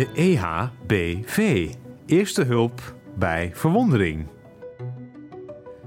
De EHBV. Eerste hulp bij verwondering.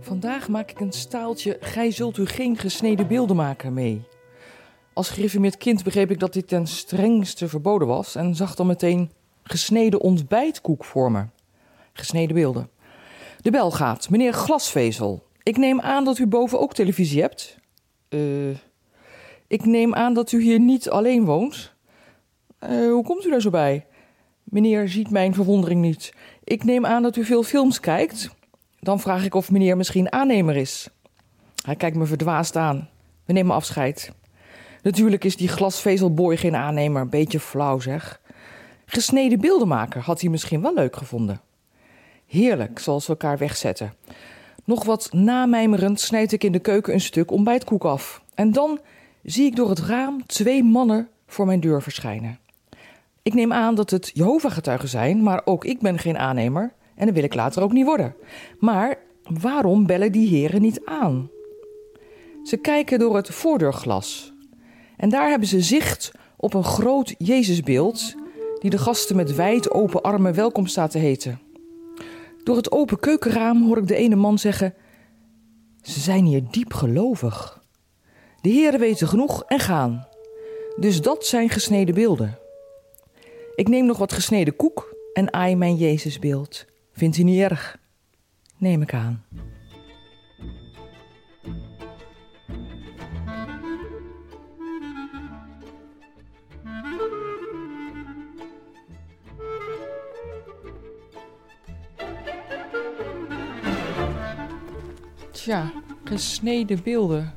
Vandaag maak ik een staaltje Gij zult u geen gesneden beelden maken mee. Als gereformeerd kind begreep ik dat dit ten strengste verboden was en zag dan meteen gesneden ontbijtkoek voor me. Gesneden beelden. De bel gaat. Meneer Glasvezel, ik neem aan dat u boven ook televisie hebt. Eh, ik neem aan dat u hier niet alleen woont. Eh, hoe komt u daar zo bij? Meneer ziet mijn verwondering niet. Ik neem aan dat u veel films kijkt. Dan vraag ik of meneer misschien aannemer is. Hij kijkt me verdwaasd aan. We nemen afscheid. Natuurlijk is die glasvezelboy geen aannemer. Beetje flauw zeg. Gesneden beeldenmaker had hij misschien wel leuk gevonden. Heerlijk, zoals we elkaar wegzetten. Nog wat namijmerend snijd ik in de keuken een stuk ontbijtkoek af. En dan zie ik door het raam twee mannen voor mijn deur verschijnen. Ik neem aan dat het Jehovah-getuigen zijn, maar ook ik ben geen aannemer en dat wil ik later ook niet worden. Maar waarom bellen die heren niet aan? Ze kijken door het voordeurglas en daar hebben ze zicht op een groot Jezusbeeld die de gasten met wijd open armen welkom staat te heten. Door het open keukenraam hoor ik de ene man zeggen: Ze zijn hier diep gelovig. De heren weten genoeg en gaan. Dus dat zijn gesneden beelden. Ik neem nog wat gesneden koek en aai mijn Jezusbeeld. Vindt u niet erg? Neem ik aan. Tja, gesneden beelden.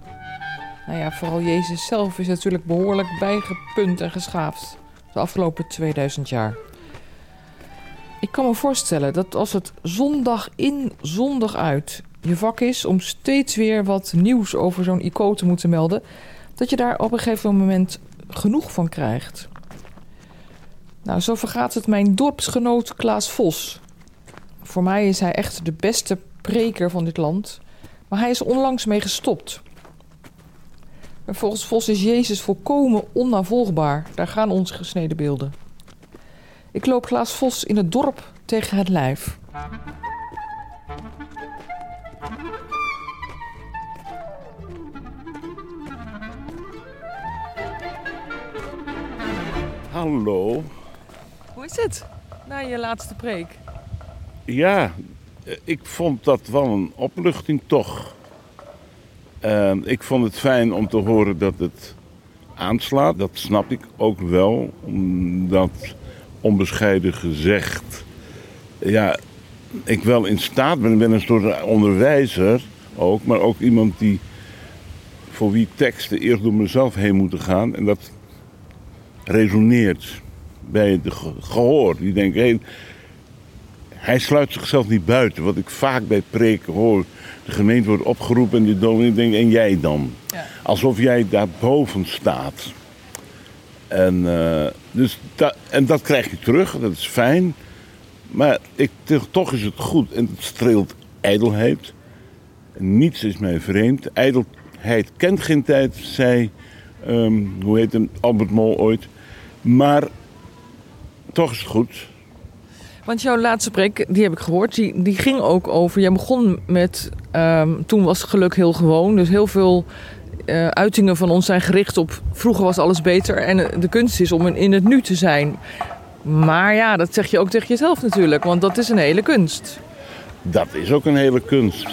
Nou ja, vooral Jezus zelf is natuurlijk behoorlijk bijgepunt en geschaafd de afgelopen 2000 jaar. Ik kan me voorstellen dat als het zondag in, zondag uit je vak is om steeds weer wat nieuws over zo'n icoon te moeten melden, dat je daar op een gegeven moment genoeg van krijgt. Nou, zo vergaat het mijn dorpsgenoot Klaas Vos. Voor mij is hij echt de beste preker van dit land, maar hij is onlangs mee gestopt. En volgens Vos is Jezus volkomen onnavolgbaar. Daar gaan onze gesneden beelden. Ik loop Klaas Vos in het dorp tegen het lijf. Hallo. Hoe is het? Na je laatste preek. Ja, eh, ik vond dat wel een opluchting toch. Eh, ik vond het fijn om te horen dat het aanslaat. Dat snap ik ook wel, omdat onbescheiden gezegd, ja, ik wel in staat ben. Ik ben een soort onderwijzer ook, maar ook iemand die voor wie teksten eerst door mezelf heen moeten gaan. En dat resoneert bij het ge- gehoor. Die denken, hé, hij sluit zichzelf niet buiten. Wat ik vaak bij preken hoor. De gemeente wordt opgeroepen en de dominee denkt, en jij dan? Ja. Alsof jij daarboven staat. En, eh, dus da- en dat krijg je terug, dat is fijn. Maar ik, toch is het goed en het streelt ijdelheid. Niets is mij vreemd. Ijdelheid kent geen tijd, zei, ehm, hoe heet hem, Albert Mol ooit. Maar toch is het goed. Want jouw laatste preek, die heb ik gehoord, die, die ging ook over... Jij begon met, ehm, toen was geluk heel gewoon. Dus heel veel eh, uitingen van ons zijn gericht op... vroeger was alles beter en eh, de kunst is om in, het nu te zijn. Maar ja, dat zeg je ook tegen jezelf natuurlijk, want dat is een hele kunst. Dat is ook een hele kunst.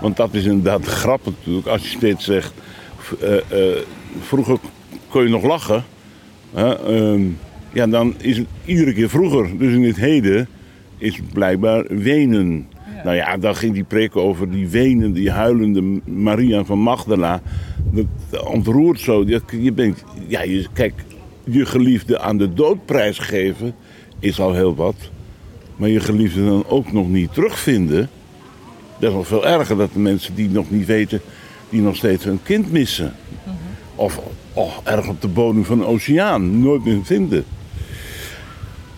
Want dat is inderdaad grappig natuurlijk. Als je steeds zegt, eh, vroeger kon je nog lachen. Hè, ehm, ja, dan is het iedere keer vroeger. Dus in het heden is het blijkbaar wenen. Nou ja, dan ging die preek over die wenende, die huilende Maria van Magdala. Dat ontroert zo. Je, je bent, ja, je, kijk, je geliefde aan de dood prijsgeven is al heel wat. Maar je geliefde dan ook nog niet terugvinden. Dat is nog veel erger dat de mensen die nog niet weten, die nog steeds hun kind missen. Of oh, erg op de bodem van de oceaan, nooit meer vinden.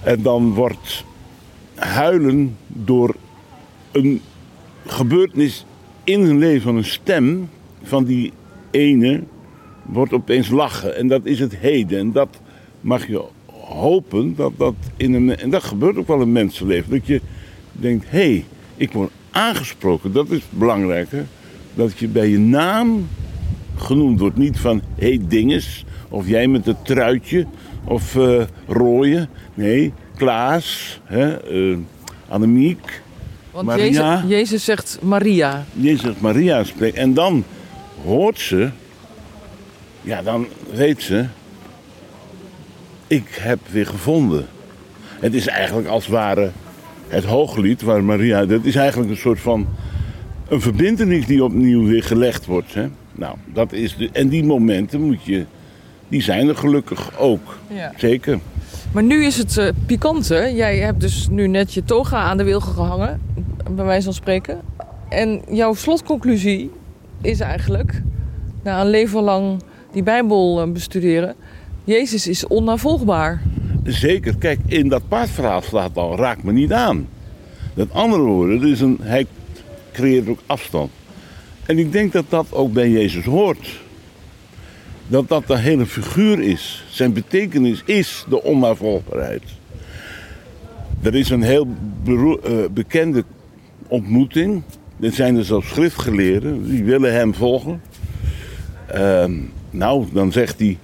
En dan wordt huilen door een gebeurtenis in hun leven van een stem van die ene wordt opeens lachen. En dat is het heden. En dat mag je hopen dat dat in een... En dat gebeurt ook wel in mensenleven. Dat je denkt, hé, hey, ik word aangesproken. Dat is belangrijker. Dat je bij je naam genoemd wordt. Niet van, hé hey, dinges, of jij met het truitje, of uh, rooien. Nee, Klaas, hè, uh, Annemiek, Want Maria. Jezus, Jezus zegt Maria. Jezus zegt Maria spreekt. En dan hoort ze, ja, dan weet ze, ik heb weer gevonden. Het is eigenlijk als het ware het hooglied waar Maria, dat is eigenlijk een soort van een verbindenis die opnieuw weer gelegd wordt. Hè? Nou, dat is de, en die momenten moet je, die zijn er gelukkig ook. Ja. Zeker. Maar nu is het uh, pikante. Jij hebt dus nu net je toga aan de wilgen gehangen, bij wijze van spreken. En jouw slotconclusie is eigenlijk, na een leven lang die Bijbel eh, bestuderen, Jezus is onnavolgbaar. Zeker. Kijk, in dat paardverhaal staat al, raak me niet aan. Dat andere woorden, dus een, hij creëert ook afstand. En ik denk dat dat ook bij Jezus hoort. Dat dat de hele figuur is. Zijn betekenis is de onnavolgbaarheid. Er is een heel uh, bekende ontmoeting. Er zijn er zelfs schriftgeleerden, die willen hem volgen. Uh, nou, dan zegt hij,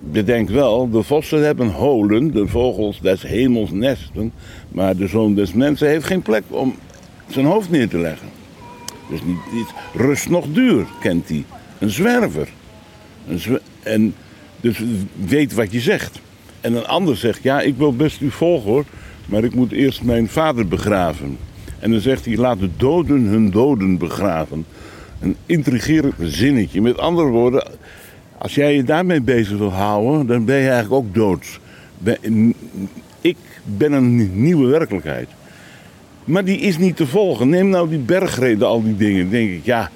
bedenk wel, de vossen hebben holen, de vogels des hemels nesten, maar de zoon des mensen heeft geen plek om zijn hoofd neer te leggen. Dus niet, niet rust nog duur, kent hij. Een zwerver. En dus weet wat je zegt. En een ander zegt, ja, ik wil best u volgen hoor, maar ik moet eerst mijn vader begraven. En dan zegt hij, laat de doden hun doden begraven. Een intrigerend zinnetje. Met andere woorden, als jij je daarmee bezig wil houden, dan ben je eigenlijk ook dood. Ik ben een nieuwe werkelijkheid. Maar die is niet te volgen. Neem nou die bergreden, al die dingen. Dan denk ik, ja,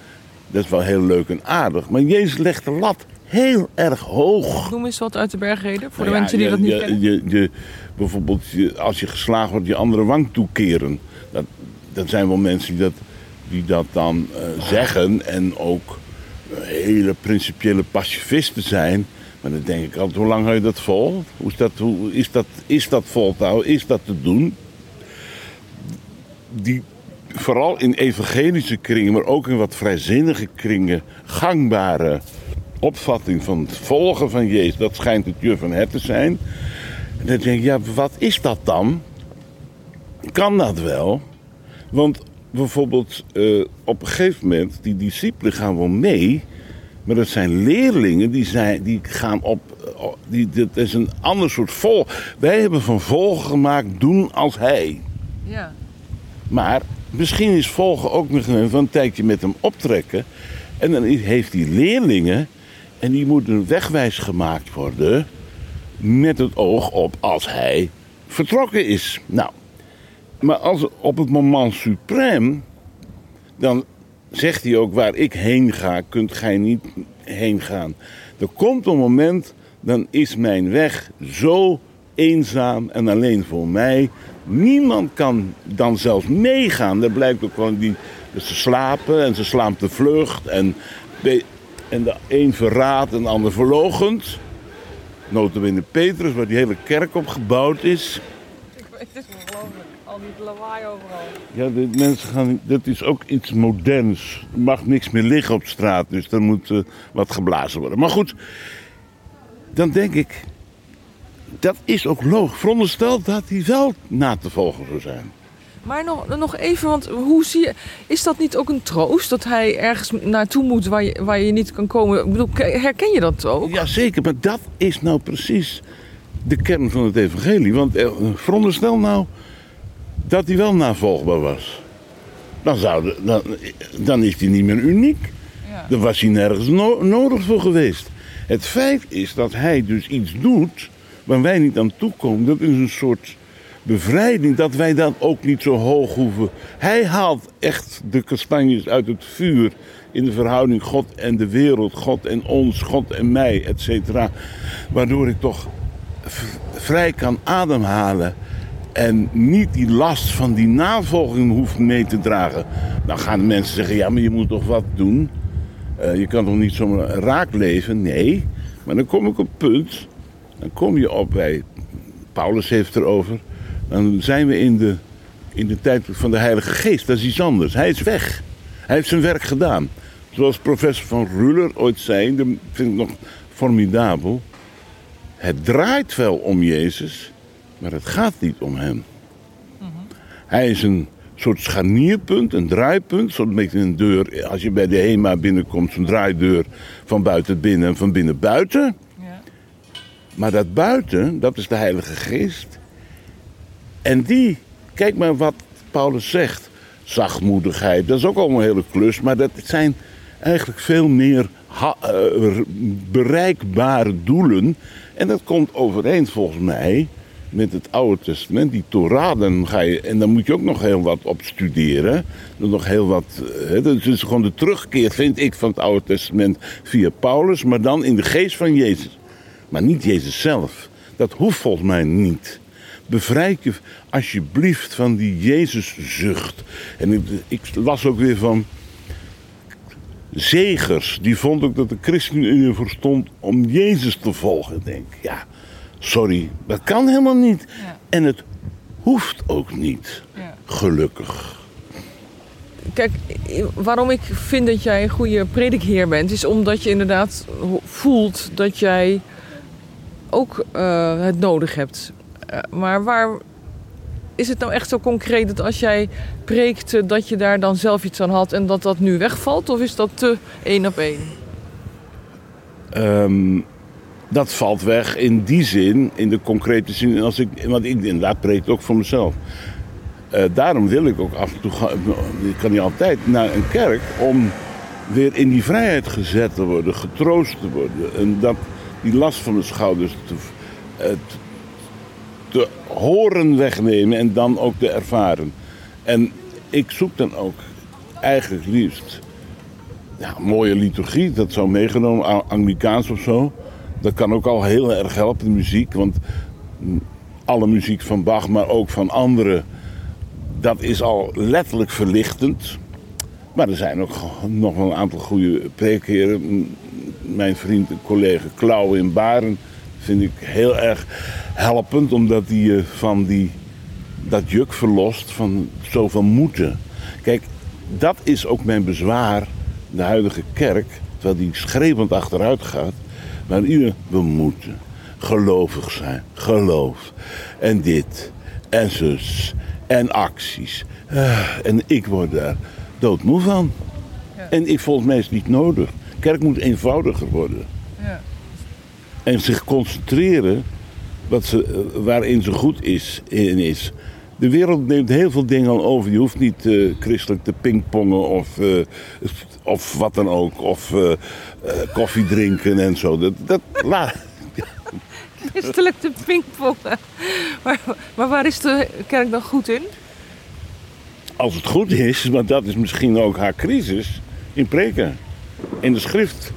dat is wel heel leuk en aardig. Maar Jezus legt de lat heel erg hoog. Noem eens wat uit de bergreden, voor nou de mensen die dat niet je, kennen. Je, je, bijvoorbeeld, als je geslagen wordt, je andere wang toekeren. Dat, dat zijn wel mensen die dat, die dat dan uh, zeggen en ook hele principiële pacifisten zijn. Maar dan denk ik altijd, hoe lang hou je dat vol? Hoe is dat, hoe is dat, is dat vol te houden? Is dat te doen? Die vooral in evangelische kringen, maar ook in wat vrijzinnige kringen, gangbare opvatting van het volgen van Jezus, dat schijnt het juf van het te zijn. En dan denk ik, ja, wat is dat dan? Kan dat wel? Want bijvoorbeeld uh, op een gegeven moment, die discipelen gaan wel mee, maar dat zijn leerlingen die, zijn, die gaan op. Die, dat is een ander soort vol. Wij hebben van volgen gemaakt doen als hij. Ja. Maar misschien is volgen ook nog een, tijdje met hem optrekken. En dan heeft hij leerlingen. En die moeten wegwijs gemaakt worden. Met het oog op als hij vertrokken is. Nou, maar als op het moment suprem. Dan zegt hij ook waar ik heen ga, kunt gij niet heen gaan. Er komt een moment, dan is mijn weg zo eenzaam en alleen voor mij. Niemand kan dan zelfs meegaan. Er blijkt ook gewoon die, ze slapen en ze slaan de vlucht. En, en de een verraadt en de ander verlogend. Notabene Petrus, waar die hele kerk op gebouwd is. Het is ongelooflijk, al die lawaai overal. Ja, de mensen gaan, dat is ook iets moderns. Er mag niks meer liggen op straat, dus er moet uh, wat geblazen worden. Maar goed, dan denk ik, dat is ook logisch. Veronderstel dat hij wel na te volgen zou zijn. Maar nog, nog even, want hoe zie je, is dat niet ook een troost dat hij ergens naartoe moet waar je, waar je niet kan komen? Ik bedoel, herken je dat ook? Jazeker, maar dat is nou precies de kern van het evangelie. Want eh, veronderstel nou dat hij wel navolgbaar was. Dan, zou dan, dan is hij niet meer uniek. Ja. Dan was hij nergens no nodig voor geweest. Het feit is dat hij dus iets doet waar wij niet aan toekomen. Dat is een soort bevrijding dat wij dan ook niet zo hoog hoeven. Hij haalt echt de kastanjes uit het vuur in de verhouding God en de wereld, God en ons, God en mij, et cetera. Waardoor ik toch vrij kan ademhalen en niet die last van die navolging hoeft mee te dragen. Dan gaan de mensen zeggen, ja, maar je moet toch wat doen? Uh, je kan toch niet zomaar raak leven? Nee, maar dan kom ik op het punt, dan kom je op bij Paulus heeft erover. Dan zijn we in de, in de tijd van de Heilige Geest. Dat is iets anders. Hij is weg. Hij heeft zijn werk gedaan. Zoals professor van Ruller ooit zei, dat vind ik nog formidabel. Het draait wel om Jezus, maar het gaat niet om hem. Hij is een soort scharnierpunt, een draaipunt, zo'n beetje een deur. Als je bij de HEMA binnenkomt, zo'n draaideur van buiten binnen en van binnen buiten. Ja. Maar dat buiten, dat is de Heilige Geest. En die, kijk maar wat Paulus zegt. Zachtmoedigheid, dat is ook allemaal een hele klus. Maar dat zijn eigenlijk veel meer eh, bereikbare doelen. En dat komt overeen volgens mij met het Oude Testament. Die Torah, dan ga je, en dan moet je ook nog heel wat op studeren. Er Nog heel wat, eh, dat is gewoon de terugkeer, vind ik, van het Oude Testament via Paulus. Maar dan in de geest van Jezus. Maar niet Jezus zelf. Dat hoeft volgens mij niet. Bevrijd je alsjeblieft van die Jezuszucht. En ik, ik las ook weer van Zegers. Die vond ook dat de ChristenUnie voor stond om Jezus te volgen. Ik denk, ja, sorry, dat kan helemaal niet. Ja. En het hoeft ook niet. Ja. Gelukkig. Kijk, waarom ik vind dat jij een goede predikheer bent, is omdat je inderdaad voelt dat jij ook eh, het nodig hebt. Eh, maar waar is het nou echt zo concreet dat als jij preekt, dat je daar dan zelf iets aan had en dat dat nu wegvalt? Of is dat te één op één? Ehm, dat valt weg in die zin, in de concrete zin. Als ik, want ik inderdaad preek ook voor mezelf. Eh, daarom wil ik ook af en toe, ik kan niet altijd, naar een kerk om weer in die vrijheid gezet te worden, getroost te worden. En dat, die last van de schouders te, eh, te, horen wegnemen en dan ook te ervaren. En ik zoek dan ook eigenlijk liefst mooie liturgie, dat zou meegenomen, A- Anglikaans of zo. Dat kan ook al heel erg helpen, de muziek. Want alle muziek van Bach, maar ook van anderen, dat is al letterlijk verlichtend. Maar er zijn ook nog wel een aantal goede preekheren. M- Mijn vriend en collega Klauw in Baren vind ik heel erg helpend, omdat hij je van die, dat juk verlost van zoveel moeten. Kijk, dat is ook mijn bezwaar, de huidige kerk, terwijl die schreeuwend achteruit gaat. Maar ieder, we moeten gelovig zijn, geloof. En dit, en zus, en acties. Ah, en ik word daar doodmoe van. En ik, volgens mij is het niet nodig. Kerk moet eenvoudiger worden. Ja. En zich concentreren wat ze, eh, waarin ze goed is, in is. De wereld neemt heel veel dingen al over. Je hoeft niet eh, christelijk te pingpongen of, eh, of wat dan ook. Of eh, koffie drinken en zo. Dat, dat, Christelijk te pingpongen. Maar, maar waar is de kerk dan goed in? als het goed is, maar dat is misschien ook haar crisis, in preken. In de schrift.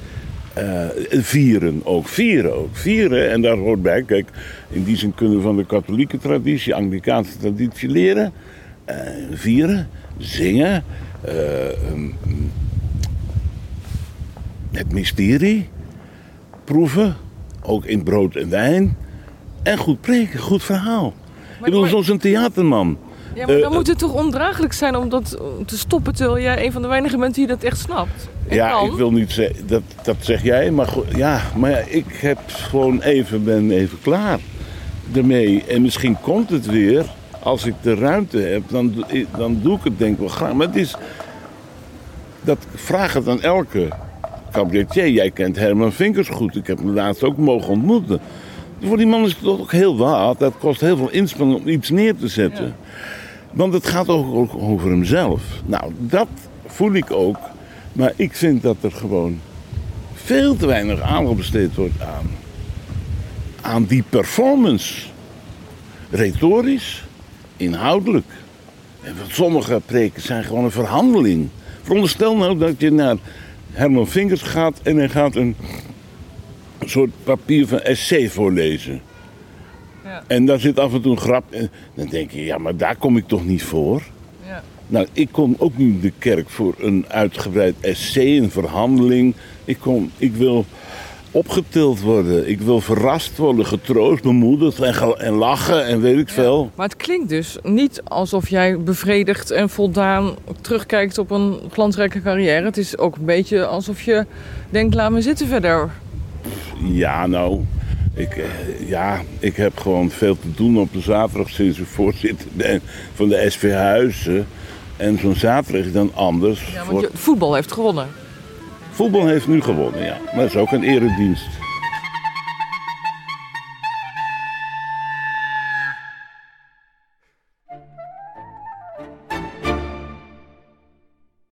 Eh, vieren ook, vieren ook. Vieren, en daar hoort bij, kijk, in die zin kunnen we van de katholieke traditie, Anglikaanse traditie leren. Eh, vieren, zingen, eh, mm, het mysterie, proeven, ook in brood en wijn. En goed preken, goed verhaal. ik bedoel, maar- zoals een theaterman. Ja, maar Eh, dan moet het toch ondraaglijk zijn om dat eh, te stoppen terwijl jij een van de weinige bent die dat echt snapt. En Ja, kan. ik wil niet zeggen, dat, dat zeg jij, maar ja, maar ja, ik heb gewoon even, ben even klaar ermee. En misschien komt het weer, als ik de ruimte heb, dan, doe ik- dan doe ik het denk ik wel graag. Maar het is, dat vraag het aan elke cabaretier. Jij kent Herman Vinkers goed, ik heb hem laatst ook mogen ontmoeten. Voor die man is het toch ook heel wat, dat kost heel veel inspanning om iets neer te zetten. Want het gaat ook, over hemzelf. Nou, dat voel ik ook. Maar ik vind dat er gewoon veel te weinig aandacht besteed wordt aan, aan die performance. Retorisch, inhoudelijk. En sommige preken zijn gewoon een verhandeling. Veronderstel nou dat je naar Herman Vinkers gaat en hij gaat een soort papier van essay voorlezen. Ja. En daar zit af en toe een grap in. Dan denk je, ja, maar daar kom ik toch niet voor? Ja. Nou, ik kom ook niet in de kerk voor een uitgebreid essay, een verhandeling. Ik, kom, ik wil opgetild worden. Ik wil verrast worden, getroost, bemoedigd en, en lachen en weet ik veel. Maar het klinkt dus niet alsof jij bevredigd en voldaan terugkijkt op een glansrijke carrière. Het is ook een beetje alsof je denkt, laat me zitten verder. Ja, nou, ik, eh, ja, ik heb gewoon veel te doen op de zaterdag sinds ik voorzitter ben van de SV Huizen. En zo'n zaterdag is dan anders. Ja, want je, voetbal heeft gewonnen. Voetbal heeft nu gewonnen, ja. Maar dat is ook een eredienst.